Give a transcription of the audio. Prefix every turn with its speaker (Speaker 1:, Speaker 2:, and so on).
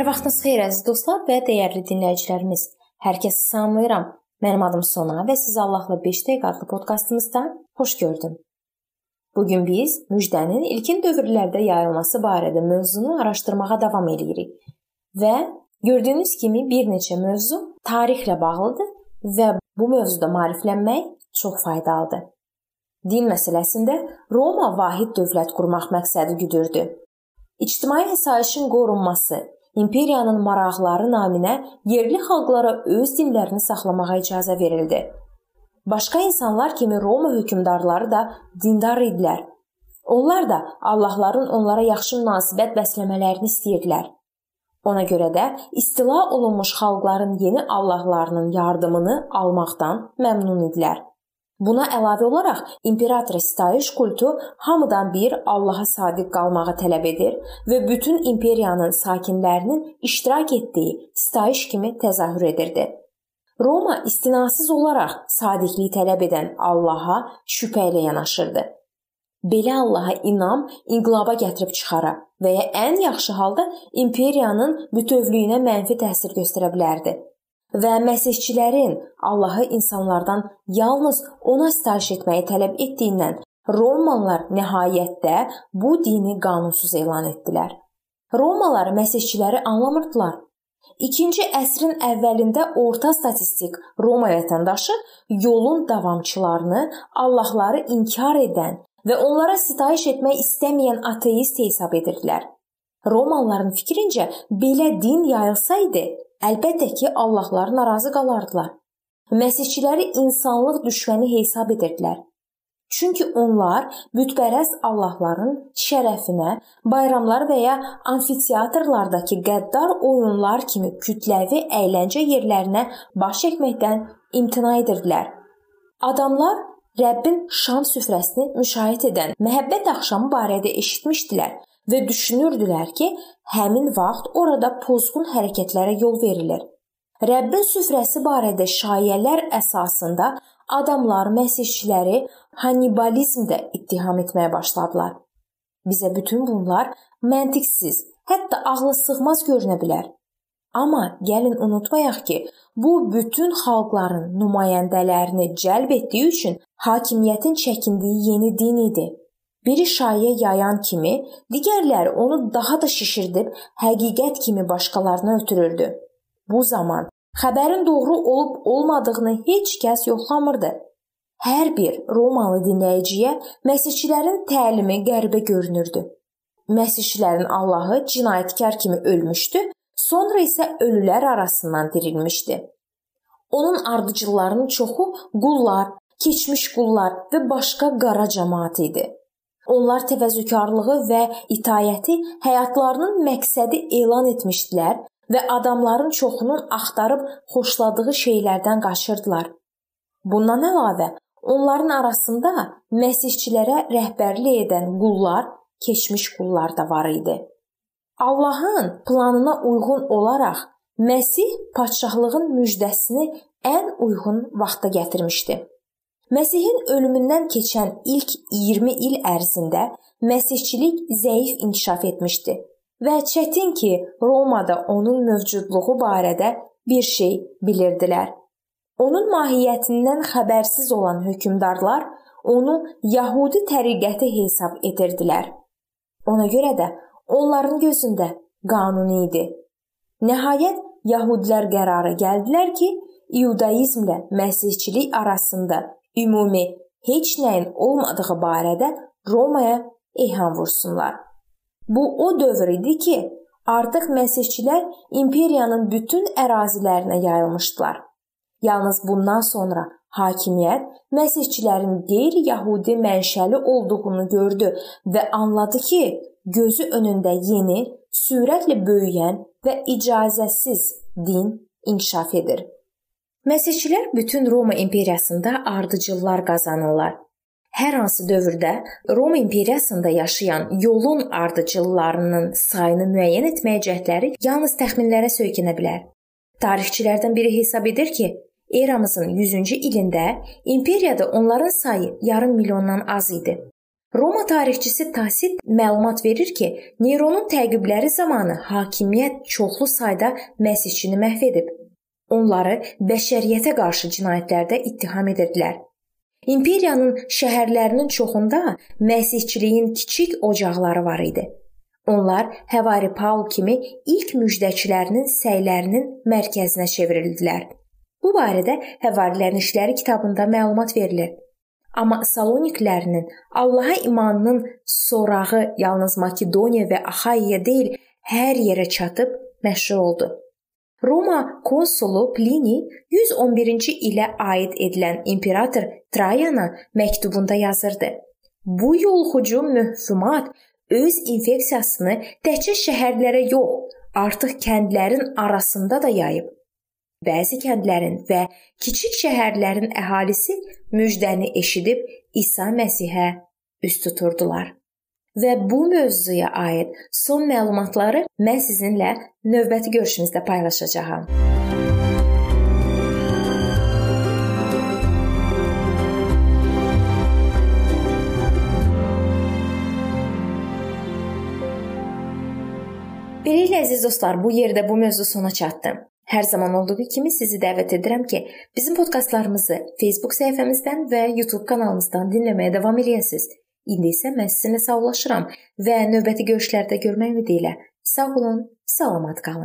Speaker 1: Hər vaxtınız xeyir əziz dostlar və dəyərli dinləyicilərimiz. Hər kəsi salamlayıram. Mənim adım Sona və sizi Allahla 5 dəqiqə adlı podkastımızda xoş gördüm. Bu gün biz müjdənin ilkin dövrlərdə yayılması barədə mövzunu araşdırmağa davam edirik. Və gördüyünüz kimi bir neçə mövzu tarixlə bağlıdır və bu mövzuda maariflənmək çox faydalıdır. Din məsələsində Roma vahid dövlət qurmaq məqsədi güdürdü. İctimai əsayişin qorunması, imperiyanın maraqları naminə yerli xalqlara öz dinlərini saxlamağa icazə verildi. Başqa insanlar kimi Roma hökmdarları da dindar idilər. Onlar da Allahların onlara yaxşı münasibət bəsləmələrini istəyirdilər. Ona görə də istila olunmuş xalqların yeni allahlarının yardımını almaqdan məmnun idilər. Buna əlavə olaraq imperator sitayiş kultu hamıdan bir Allaha sadiq qalmağı tələb edir və bütün imperiyanın sakinlərinin iştirak etdiyi sitayiş kimi təzahür edirdi. Roma istinasız olaraq sadiqlik tələb edən Allaha şübhə ilə yanaşırdı. Belə Allaha inam inqilaba gətirib çıxara və ya ən yaxşı halda imperiyanın bütövlüyünə mənfi təsir göstərə bilərdi və məsihçilərin Allahı insanlardan yalnız ona sitayiş etməyi tələb etdiyindən Romalılar nəhayətdə bu dini qanunsuz elan etdilər. Romalılar məsihçiləri anlamırdılar. 2-ci əsrin əvvəlində orta statistik Roma vətəndaşı yolun davamçılarını Allahları inkar edən və onlara sitayiş etmək istəməyən ateist hesab edirdilər. Romalıların fikrincə belə din yayılsaydı, Əlbəttə ki, Allahlar narazı qalardılar. Məsihçiləri insanlıq düşməni hesab edirdilər. Çünki onlar bütpərəst allahların şərəfinə bayramlar və ya amfiteatrlardakı qəddar oyunlar kimi kütləvi əyləncə yerlərinə baş çəkməkdən imtina edirdilər. Adamlar Rəbbin şam süfrəsini müşahidə edən məhəbbət axşamı barədə eşitmişdilər və düşünürdülər ki, həmin vaxt orada pozğun hərəkətlərə yol verilir. Rəbbin süfrəsi barədə şayələr əsasında adamlar məsihçiləri Hannibalizmdə ittiham etməyə başladılar. Bizə bütün bunlar məntiqsiz, hətta ağla sığmaz görünə bilər. Amma gəlin unutmayaq ki, bu bütün xalqların nümayəndələrini cəlb etdiyi üçün hakimiyyətin çəkindiyi yeni din idi. Biri şayiə yayan kimi, digərləri onu daha da şişirdib həqiqət kimi başqalarına ötürürdü. Bu zaman xəbərin doğru olub olmadığını heç kəs yoxlamırdı. Hər bir Romalı dinləyiciyə məsihçilərin təlimi qəribə görünürdü. Məsihçilərin Allahı cinayətkar kimi ölmüşdü, sonra isə ölülər arasından dirilmişdi. Onun ardıcıllarının çoxu qullar, keçmiş qullar və başqa qara cəmaət idi. Onlar təvəzzükarlığı və itayəti həyatlarının məqsədi elan etmişdilər və adamların çoxunun axtarıb xoşladığı şeylərdən qaçırdılar. Bundan əlavə, onların arasında məsihçilərə rəhbərlik edən qullar, keçmiş qullar da var idi. Allahın planına uyğun olaraq Məsih padşahlığın müjdəsini ən uyğun vaxta gətirmişdi. Məsihin ölümündən keçən ilk 20 il ərzində məsihçilik zəif inkişaf etmişdi və çətin ki, Romada onun mövcudluğu barədə bir şey bilirdilər. Onun mahiyyətindən xəbərsiz olan hökmdarlar onu Yahudi təriqəti hesab edirdilər. Ona görə də onların gözündə qanuni idi. Nəhayət Yahudilər qərara gəldilər ki, İudaizmlə Məsihçilik arasında ümumi heç nəyin olmadığı barədə Romaya eyham vursunlar. Bu o dövr idi ki, artıq məsihçilər imperiyanın bütün ərazilərinə yayılmışdılar. Yalnız bundan sonra hakimiyyət məsihçilərin qeyri-yəhudi mənşəli olduğunu gördü və anladı ki, gözü önündə yeni, sürətlə böyüyən və icazəsiz din inkişaf edir. Məsihçilər bütün Roma imperiyasında ardıcıllar qazanırlar. Hər hansı dövrdə Roma imperiyasında yaşayan yolun ardıcıllarının sayını müəyyən etməyə cəhdləri yalnız təxminlərə söykənə bilər. Tarixçilərdən biri hesab edir ki, eramızın 100-cü ilində imperiyada onların sayı yarım milyondan az idi. Roma tarixçisi Tasit məlumat verir ki, Neronun təqibləri zamanı hakimiyyət çoxlu sayda məsihçini məhv edib. Onları bəşəriyyətə qarşı cinayətlərdə ittiham edirdilər. İmperiyanın şəhərlərinin çoxunda məsihçiliyin kiçik ocaqları var idi. Onlar Həvari Paul kimi ilk müjdəçilərinin səylərinin mərkəzinə çevrildilər. Bu barədə Həvarilərin işləri kitabında məlumat verilir. Amma Saloniklərinin Allaha imanının sorağı yalnız Makedoniya və Axayya deyil, hər yerə çatıb məşhur oldu. Roma konsulu Plini 111-ci ilə aid edilən imperator Trayana məktubunda yazırdı: Bu yolxucu möhfumat öz infeksiyasını təkcə şəhərlərə yox, artıq kəndlərin arasında da yayıb. Bəzi kəndlərin və kiçik şəhərlərin əhalisi müjdəni eşidib İsa Məsihə üst tuturdular. Və bu mövzuya aid son məlumatları mən sizinlə növbəti görüşümüzdə paylaşacağam. Beləliklə əziz dostlar, bu yerdə bu mövzu sona çatdı. Hər zaman olduğu kimi sizi dəvət edirəm ki, bizim podkastlarımızı Facebook səhifəmizdən və YouTube kanalımızdan dinləməyə davam eləyəsiniz. İndi isə mən sizinlə sağollaşıram və növbəti görüşlərdə görmək ümidi ilə sağ olun, salamat qalın.